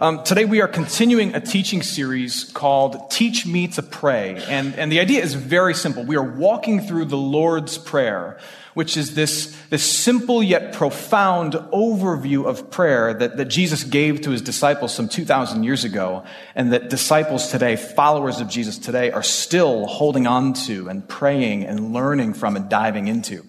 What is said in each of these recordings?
Um, today we are continuing a teaching series called Teach Me to Pray. And, and the idea is very simple. We are walking through the Lord's Prayer, which is this, this simple yet profound overview of prayer that, that Jesus gave to his disciples some 2,000 years ago, and that disciples today, followers of Jesus today, are still holding on to and praying and learning from and diving into.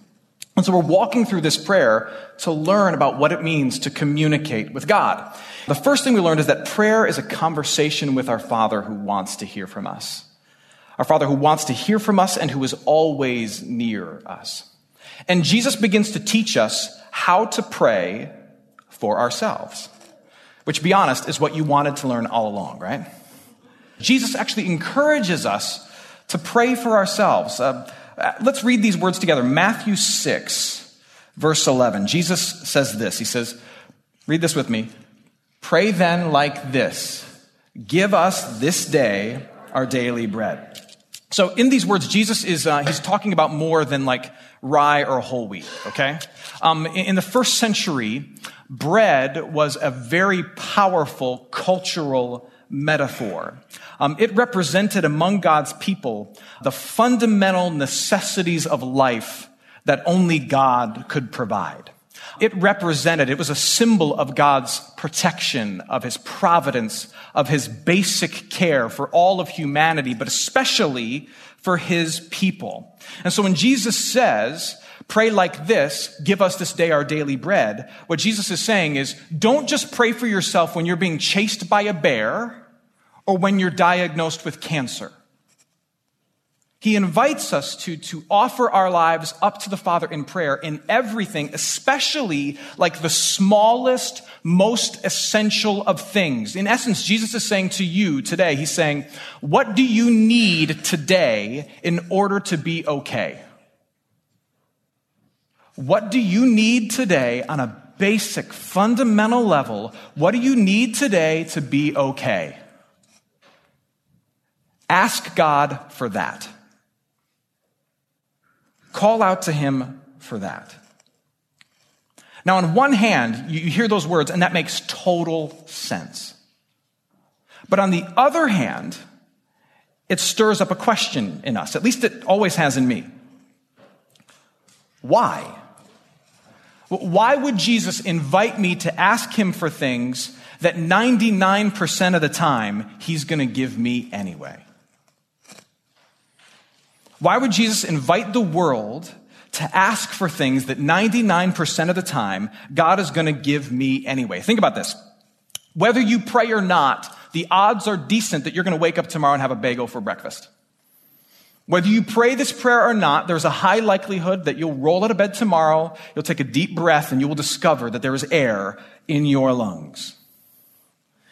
And so we're walking through this prayer to learn about what it means to communicate with God. The first thing we learned is that prayer is a conversation with our Father who wants to hear from us. Our Father who wants to hear from us and who is always near us. And Jesus begins to teach us how to pray for ourselves, which, be honest, is what you wanted to learn all along, right? Jesus actually encourages us to pray for ourselves. Uh, let's read these words together. Matthew 6, verse 11. Jesus says this. He says, read this with me. Pray then like this Give us this day our daily bread. So in these words, Jesus is, uh, he's talking about more than like rye or whole wheat, okay? Um, in, in the first century, bread was a very powerful cultural metaphor. Um, it represented among God's people the fundamental necessities of life that only God could provide. It represented, it was a symbol of God's protection, of his providence, of his basic care for all of humanity, but especially for his people. And so when Jesus says, pray like this, give us this day our daily bread, what Jesus is saying is, don't just pray for yourself when you're being chased by a bear or when you're diagnosed with cancer. He invites us to, to offer our lives up to the Father in prayer in everything, especially like the smallest, most essential of things. In essence, Jesus is saying to you today, He's saying, what do you need today in order to be okay? What do you need today on a basic, fundamental level? What do you need today to be okay? Ask God for that. Call out to Him for that. Now, on one hand, you hear those words, and that makes total sense. But on the other hand, it stirs up a question in us. At least it always has in me. Why? Why would Jesus invite me to ask him for things that 99% of the time he's going to give me anyway? Why would Jesus invite the world to ask for things that 99% of the time God is going to give me anyway? Think about this. Whether you pray or not, the odds are decent that you're going to wake up tomorrow and have a bagel for breakfast. Whether you pray this prayer or not, there's a high likelihood that you'll roll out of bed tomorrow, you'll take a deep breath, and you will discover that there is air in your lungs.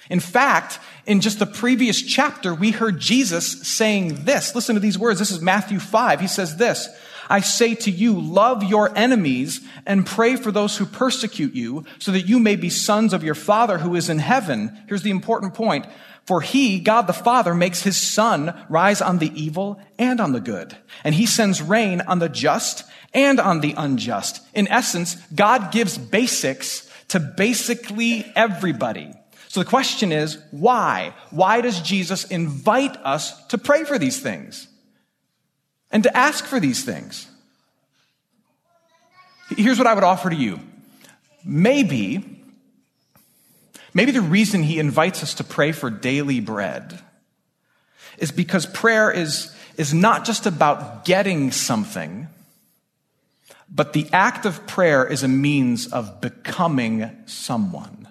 In fact, in just the previous chapter, we heard Jesus saying this. Listen to these words. This is Matthew 5. He says this. I say to you, love your enemies and pray for those who persecute you so that you may be sons of your Father who is in heaven. Here's the important point. For he, God the Father, makes his sun rise on the evil and on the good. And he sends rain on the just and on the unjust. In essence, God gives basics to basically everybody. So the question is, why? Why does Jesus invite us to pray for these things and to ask for these things? Here's what I would offer to you. Maybe, maybe the reason he invites us to pray for daily bread is because prayer is, is not just about getting something, but the act of prayer is a means of becoming someone.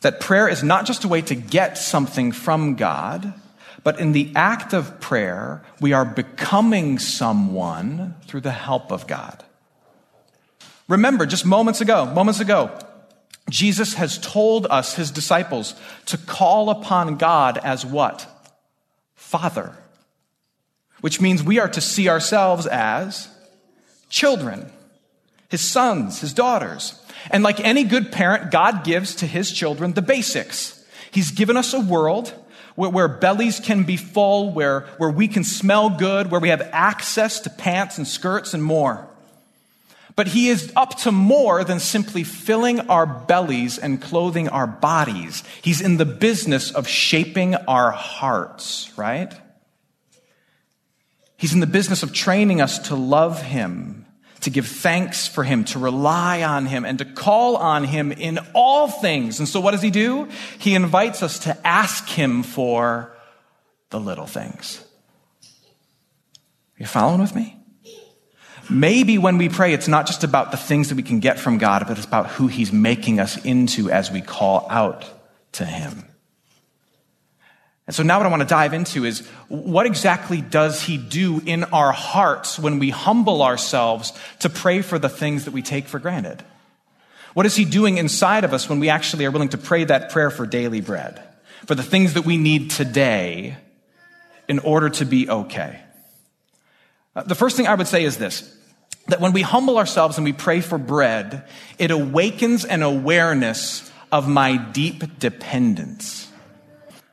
That prayer is not just a way to get something from God, but in the act of prayer, we are becoming someone through the help of God. Remember, just moments ago, moments ago, Jesus has told us, his disciples, to call upon God as what? Father. Which means we are to see ourselves as children, his sons, his daughters. And like any good parent, God gives to his children the basics. He's given us a world where, where, bellies can be full, where, where we can smell good, where we have access to pants and skirts and more. But he is up to more than simply filling our bellies and clothing our bodies. He's in the business of shaping our hearts, right? He's in the business of training us to love him to give thanks for him, to rely on him, and to call on him in all things. And so what does he do? He invites us to ask him for the little things. Are you following with me? Maybe when we pray, it's not just about the things that we can get from God, but it's about who he's making us into as we call out to him. And so now what I want to dive into is what exactly does he do in our hearts when we humble ourselves to pray for the things that we take for granted? What is he doing inside of us when we actually are willing to pray that prayer for daily bread, for the things that we need today in order to be okay? Uh, the first thing I would say is this that when we humble ourselves and we pray for bread, it awakens an awareness of my deep dependence.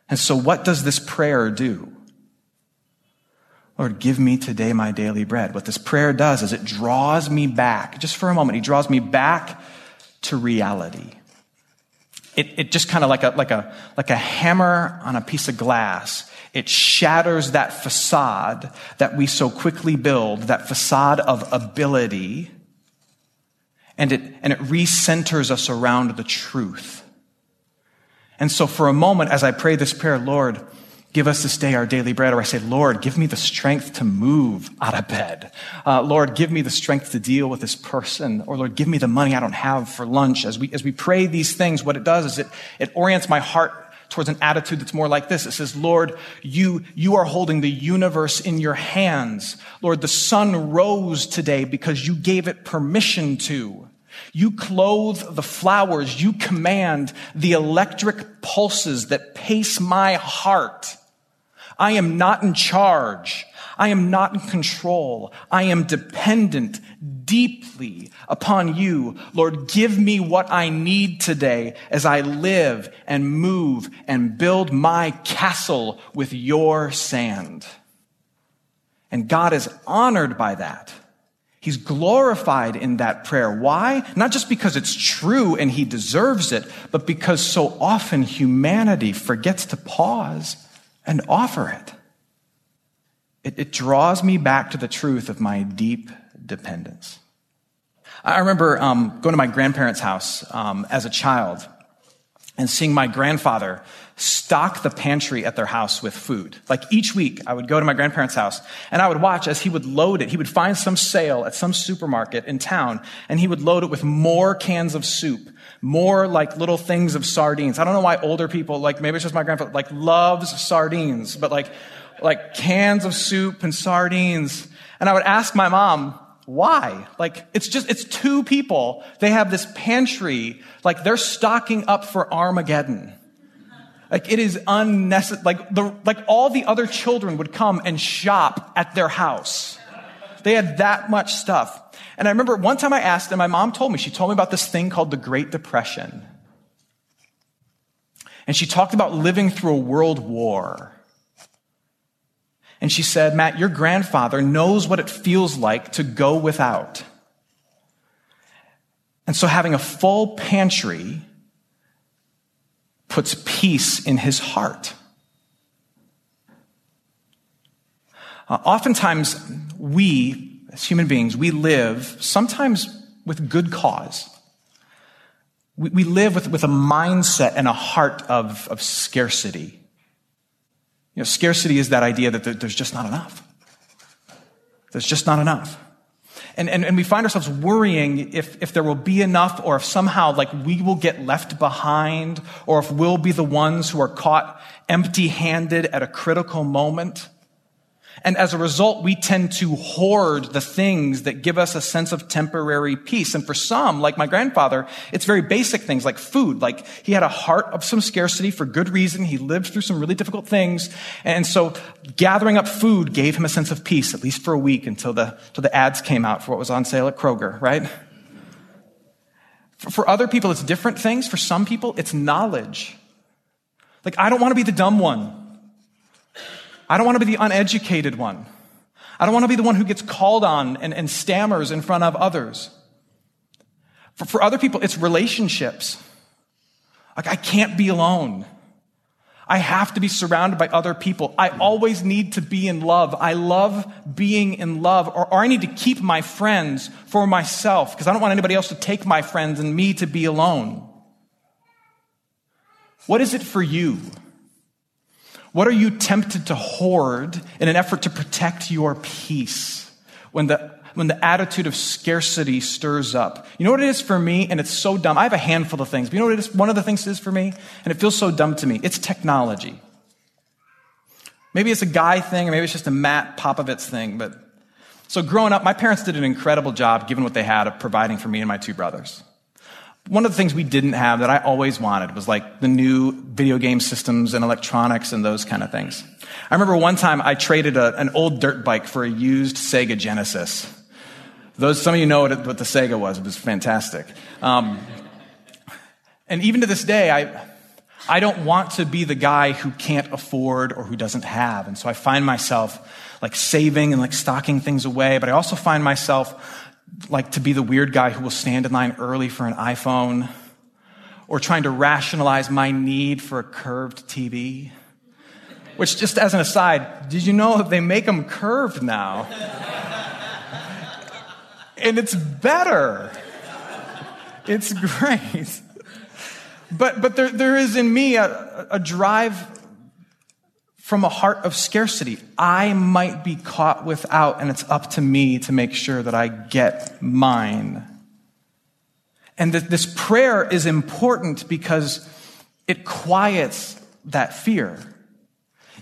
And so, what does this prayer do? Lord, give me today my daily bread. What this prayer does is it draws me back, just for a moment, he draws me back to reality. It, it just kind of like a, like, a, like a hammer on a piece of glass. It shatters that facade that we so quickly build, that facade of ability, and it, and it recenters us around the truth. And so for a moment, as I pray this prayer, Lord, give us this day our daily bread, or I say, Lord, give me the strength to move out of bed. Uh, Lord, give me the strength to deal with this person, or Lord, give me the money I don't have for lunch. As we, as we pray these things, what it does is it, it orients my heart towards an attitude that's more like this. It says, Lord, you, you are holding the universe in your hands. Lord, the sun rose today because you gave it permission to. You clothe the flowers. You command the electric pulses that pace my heart. I am not in charge. I am not in control. I am dependent deeply upon you. Lord, give me what I need today as I live and move and build my castle with your sand. And God is honored by that. He's glorified in that prayer. Why? Not just because it's true and he deserves it, but because so often humanity forgets to pause and offer it. It, it draws me back to the truth of my deep dependence. I remember um, going to my grandparents' house um, as a child and seeing my grandfather stock the pantry at their house with food. Like each week, I would go to my grandparents' house and I would watch as he would load it. He would find some sale at some supermarket in town and he would load it with more cans of soup, more like little things of sardines. I don't know why older people, like maybe it's just my grandfather, like loves sardines, but like, like cans of soup and sardines. And I would ask my mom, why? Like, it's just, it's two people. They have this pantry. Like, they're stocking up for Armageddon. Like it is unnecessary. Like the, like all the other children would come and shop at their house. They had that much stuff. And I remember one time I asked, and my mom told me, she told me about this thing called the Great Depression. And she talked about living through a world war. And she said, Matt, your grandfather knows what it feels like to go without. And so having a full pantry puts peace in his heart. Uh, oftentimes, we, as human beings, we live sometimes with good cause. We, we live with, with a mindset and a heart of, of scarcity. You know, scarcity is that idea that there's just not enough. There's just not enough. And, and, and we find ourselves worrying if, if there will be enough or if somehow like we will get left behind or if we'll be the ones who are caught empty handed at a critical moment. And as a result, we tend to hoard the things that give us a sense of temporary peace. And for some, like my grandfather, it's very basic things like food. Like he had a heart of some scarcity for good reason. He lived through some really difficult things. And so gathering up food gave him a sense of peace, at least for a week until the, until the ads came out for what was on sale at Kroger, right? For, for other people, it's different things. For some people, it's knowledge. Like, I don't want to be the dumb one. I don't want to be the uneducated one. I don't want to be the one who gets called on and, and stammers in front of others. For, for other people, it's relationships. Like, I can't be alone. I have to be surrounded by other people. I always need to be in love. I love being in love. Or, or I need to keep my friends for myself because I don't want anybody else to take my friends and me to be alone. What is it for you? What are you tempted to hoard in an effort to protect your peace when the, when the attitude of scarcity stirs up? You know what it is for me? And it's so dumb. I have a handful of things. But you know what it is? One of the things it is for me? And it feels so dumb to me. It's technology. Maybe it's a guy thing, or maybe it's just a Matt Popovits thing. But so growing up, my parents did an incredible job, given what they had, of providing for me and my two brothers one of the things we didn't have that I always wanted was like the new video game systems and electronics and those kind of things. I remember one time I traded a, an old dirt bike for a used Sega Genesis. Those, some of you know what, what the Sega was. It was fantastic. Um, and even to this day, I, I don't want to be the guy who can't afford or who doesn't have. And so I find myself like saving and like stocking things away, but I also find myself like to be the weird guy who will stand in line early for an iPhone or trying to rationalize my need for a curved TV. Which, just as an aside, did you know they make them curved now? and it's better. It's great. But, but there, there is in me a, a drive from a heart of scarcity. I might be caught without, and it's up to me to make sure that I get mine. And that this prayer is important because it quiets that fear.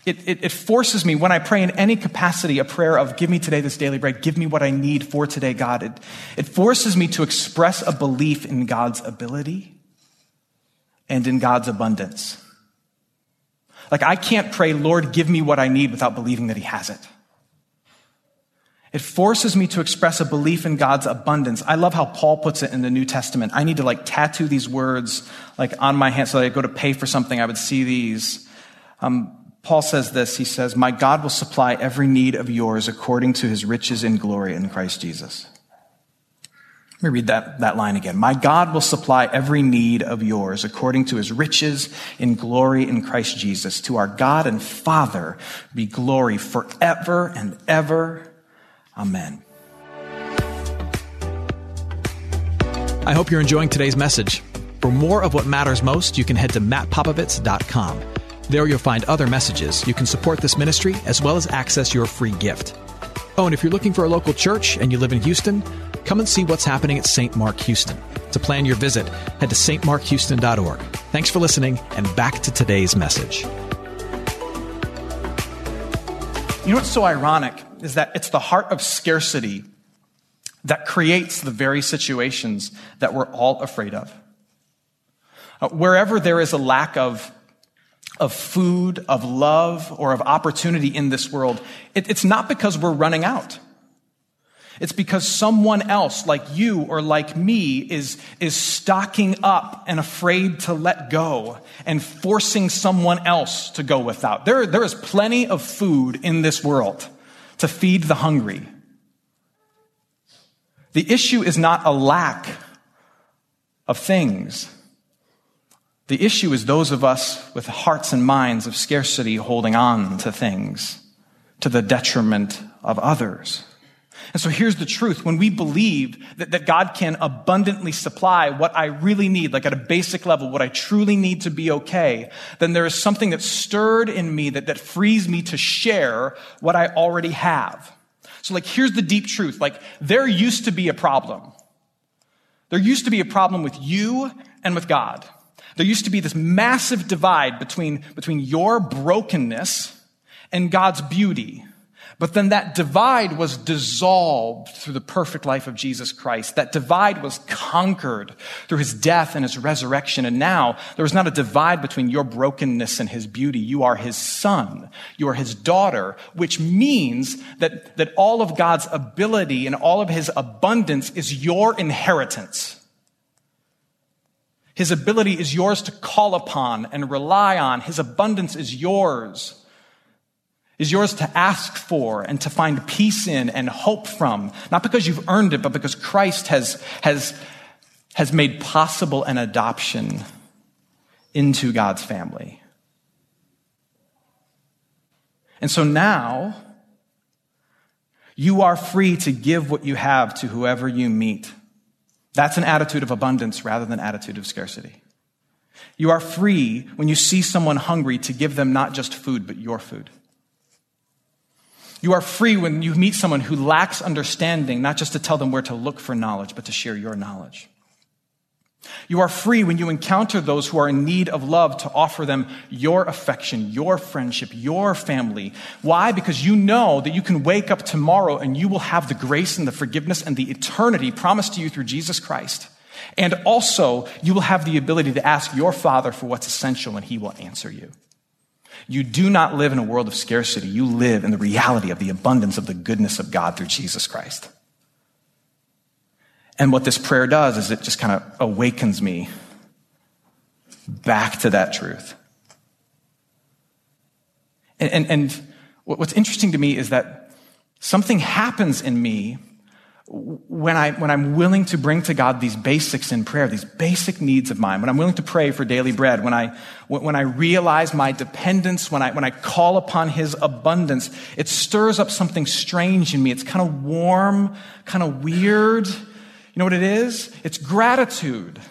It, it, it, forces me, when I pray in any capacity, a prayer of, give me today this daily bread, give me what I need for today, God. It, it forces me to express a belief in God's ability and in God's abundance. Like, I can't pray, Lord, give me what I need without believing that He has it. It forces me to express a belief in God's abundance. I love how Paul puts it in the New Testament. I need to like tattoo these words like on my hand so that I go to pay for something, I would see these. Um, Paul says this. He says, My God will supply every need of yours according to his riches in glory in Christ Jesus. Let me read that, that line again. My God will supply every need of yours according to his riches in glory in Christ Jesus. To our God and Father be glory forever and ever. Amen. I hope you're enjoying today's message. For more of what matters most, you can head to mattpopovits.com. There you'll find other messages. You can support this ministry as well as access your free gift. Oh, and if you're looking for a local church and you live in Houston, come and see what's happening at St. Mark Houston. To plan your visit, head to stmarkhouston.org. Thanks for listening, and back to today's message. You know what's so ironic is that it's the heart of scarcity that creates the very situations that we're all afraid of. Uh, wherever there is a lack of of food, of love, or of opportunity in this world, it, it's not because we're running out. It's because someone else, like you or like me, is, is stocking up and afraid to let go and forcing someone else to go without. There, there is plenty of food in this world to feed the hungry. The issue is not a lack of things. The issue is those of us with hearts and minds of scarcity holding on to things to the detriment of others. And so here's the truth. When we believe that, that God can abundantly supply what I really need, like at a basic level, what I truly need to be okay, then there is something that's stirred in me that, that frees me to share what I already have. So, like, here's the deep truth. Like, there used to be a problem. There used to be a problem with you and with God. There used to be this massive divide between, between your brokenness and God's beauty. But then that divide was dissolved through the perfect life of Jesus Christ. That divide was conquered through his death and his resurrection. And now there is not a divide between your brokenness and his beauty. You are his son. You are his daughter, which means that, that all of God's ability and all of his abundance is your inheritance. His ability is yours to call upon and rely on. His abundance is yours is yours to ask for and to find peace in and hope from, not because you've earned it, but because Christ has, has, has made possible an adoption into God's family. And so now, you are free to give what you have to whoever you meet. That's an attitude of abundance rather than attitude of scarcity. You are free when you see someone hungry to give them not just food, but your food. You are free when you meet someone who lacks understanding, not just to tell them where to look for knowledge, but to share your knowledge. You are free when you encounter those who are in need of love to offer them your affection, your friendship, your family. Why? Because you know that you can wake up tomorrow and you will have the grace and the forgiveness and the eternity promised to you through Jesus Christ. And also, you will have the ability to ask your Father for what's essential and He will answer you. You do not live in a world of scarcity. You live in the reality of the abundance of the goodness of God through Jesus Christ. And what this prayer does is it just kind of awakens me back to that truth. And, and, and what's interesting to me is that something happens in me when, I, when I'm willing to bring to God these basics in prayer, these basic needs of mine, when I'm willing to pray for daily bread, when I, when I realize my dependence, when I, when I call upon His abundance, it stirs up something strange in me. It's kind of warm, kind of weird. You know what it is? It's gratitude.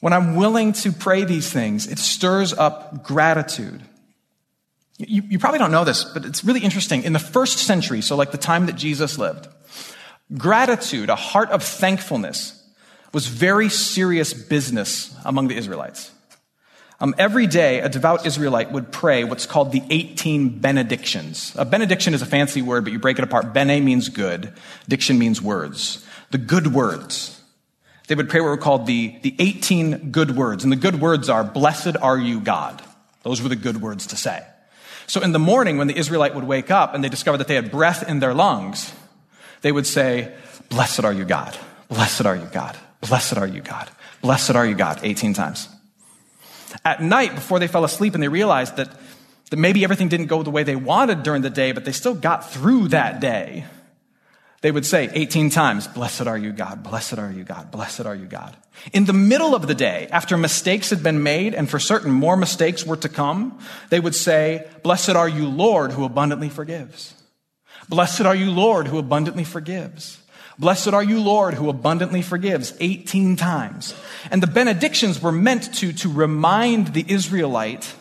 When I'm willing to pray these things, it stirs up gratitude. You, you, probably don't know this, but it's really interesting. In the first century, so like the time that Jesus lived, gratitude, a heart of thankfulness, was very serious business among the Israelites. Um, every day, a devout Israelite would pray what's called the 18 benedictions. A benediction is a fancy word, but you break it apart. Bene means good, diction means words. The good words. They would pray what were called the, the 18 good words. And the good words are, Blessed are you, God. Those were the good words to say. So in the morning, when the Israelite would wake up and they discovered that they had breath in their lungs, they would say, Blessed are you, God. Blessed are you, God. Blessed are you, God. Blessed are you, God, 18 times. At night, before they fell asleep and they realized that, that maybe everything didn't go the way they wanted during the day, but they still got through that day, they would say 18 times, Blessed are you, God. Blessed are you, God. Blessed are you, God. In the middle of the day, after mistakes had been made, and for certain more mistakes were to come, they would say, Blessed are you, Lord, who abundantly forgives. Blessed are you, Lord, who abundantly forgives. Blessed are you, Lord, who abundantly forgives 18 times. And the benedictions were meant to, to remind the Israelite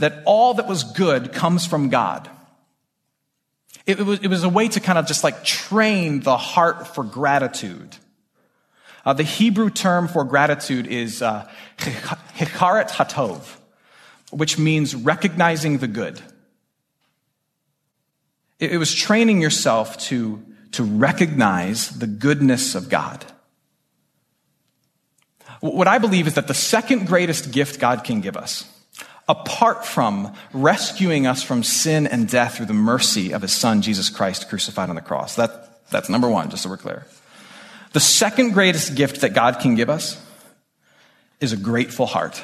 that all that was good comes from God. It, was, it was a way to kind of just like train the heart for gratitude. Uh, the Hebrew term for gratitude is uh, hikaret hatov, which means recognizing the good. It, it was training yourself to, to recognize the goodness of God. What I believe is that the second greatest gift God can give us apart from rescuing us from sin and death through the mercy of his son, Jesus Christ, crucified on the cross. That, that's number one, just so we're clear. The second greatest gift that God can give us is a grateful heart.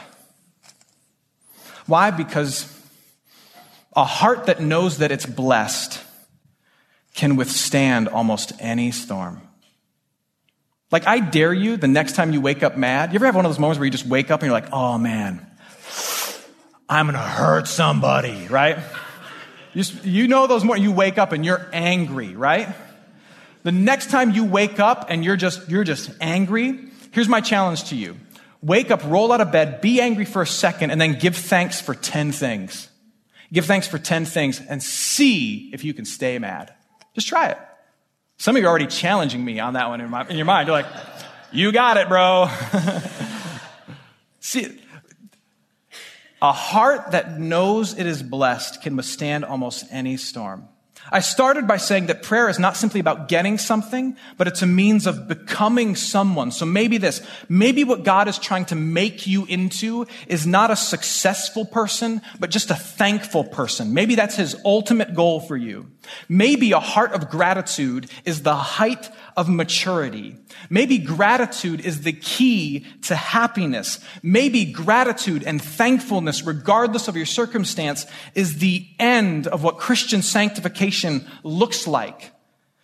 Why? Because a heart that knows that it's blessed can withstand almost any storm. Like, I dare you the next time you wake up mad. You ever have one of those moments where you just wake up and you're like, oh man, I'm to hurt somebody, right? You, you know those mornings you wake up and you're angry, right? The next time you wake up and you're just, you're just angry, here's my challenge to you. Wake up, roll out of bed, be angry for a second, and then give thanks for 10 things. Give thanks for 10 things and see if you can stay mad. Just try it. Some of you are already challenging me on that one in, my, in your mind. You're like, you got it, bro. see, a heart that knows it is blessed can withstand almost any storm. I started by saying that prayer is not simply about getting something, but it's a means of becoming someone. So maybe this, maybe what God is trying to make you into is not a successful person, but just a thankful person. Maybe that's his ultimate goal for you. Maybe a heart of gratitude is the height of maturity. Maybe gratitude is the key to happiness. Maybe gratitude and thankfulness, regardless of your circumstance, is the end of what Christian sanctification looks like.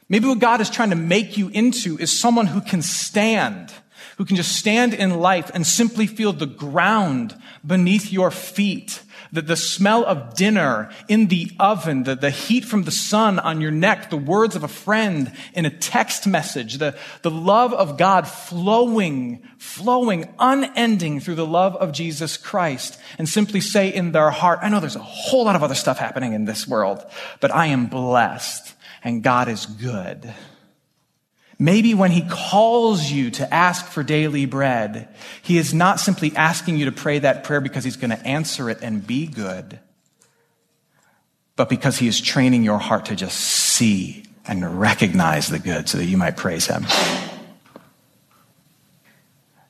Maybe what God is trying to make you into is someone who can stand, who can just stand in life and simply feel the ground beneath your feet the, the smell of dinner in the oven, the, the heat from the sun on your neck, the words of a friend in a text message, the, the love of God flowing, flowing, unending through the love of Jesus Christ, and simply say in their heart, I know there's a whole lot of other stuff happening in this world, but I am blessed and God is good. Maybe when he calls you to ask for daily bread, he is not simply asking you to pray that prayer because he's going to answer it and be good, but because he is training your heart to just see and recognize the good so that you might praise him.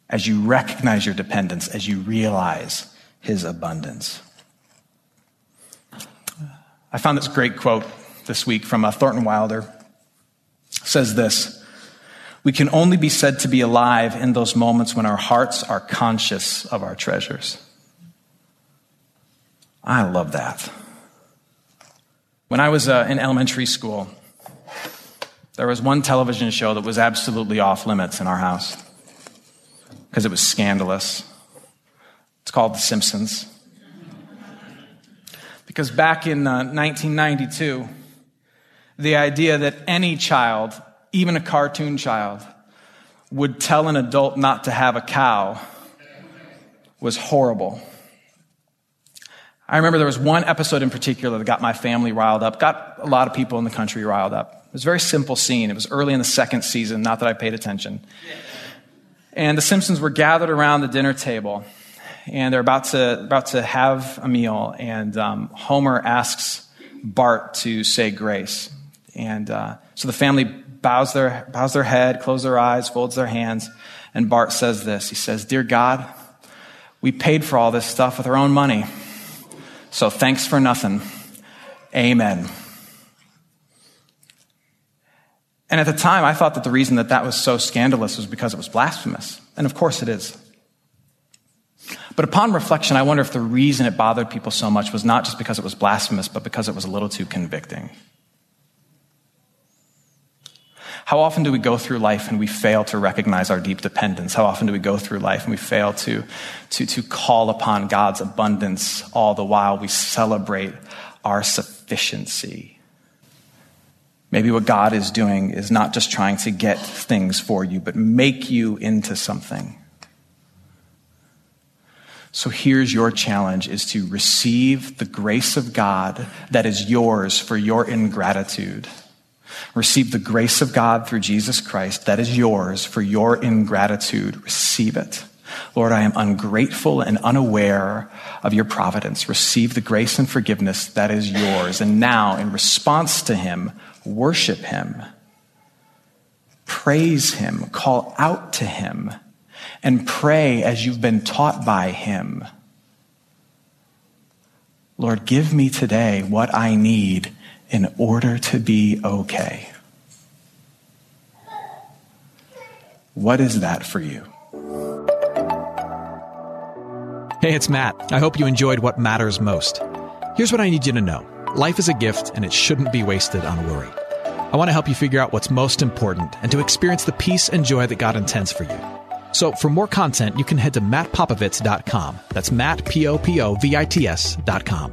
As you recognize your dependence, as you realize his abundance. I found this great quote this week from uh, Thornton Wilder. It says this we can only be said to be alive in those moments when our hearts are conscious of our treasures. I love that. When I was uh, in elementary school, there was one television show that was absolutely off limits in our house because it was scandalous. It's called The Simpsons. Because back in uh, 1992, the idea that any child even a cartoon child, would tell an adult not to have a cow was horrible. I remember there was one episode in particular that got my family riled up, got a lot of people in the country riled up. It was a very simple scene. It was early in the second season, not that I paid attention. And the Simpsons were gathered around the dinner table, and they're about to, about to have a meal, and um, Homer asks Bart to say grace. And uh, so the family bows their, bows their head, closes their eyes, folds their hands. And Bart says this. He says, Dear God, we paid for all this stuff with our own money. So thanks for nothing. Amen. And at the time, I thought that the reason that that was so scandalous was because it was blasphemous. And of course it is. But upon reflection, I wonder if the reason it bothered people so much was not just because it was blasphemous, but because it was a little too convicting. How often do we go through life and we fail to recognize our deep dependence? How often do we go through life and we fail to, to, to call upon God's abundance all the while we celebrate our sufficiency? Maybe what God is doing is not just trying to get things for you, but make you into something. So here's your challenge is to receive the grace of God that is yours for your ingratitude Receive the grace of God through Jesus Christ that is yours for your ingratitude. Receive it. Lord, I am ungrateful and unaware of your providence. Receive the grace and forgiveness that is yours. And now, in response to him, worship him, praise him, call out to him, and pray as you've been taught by him. Lord, give me today what I need in order to be okay. What is that for you? Hey, it's Matt. I hope you enjoyed what matters most. Here's what I need you to know life is a gift, and it shouldn't be wasted on worry. I want to help you figure out what's most important and to experience the peace and joy that God intends for you. So, for more content, you can head to mattpopovits.com. That's Matt, P O P O V I T S.com.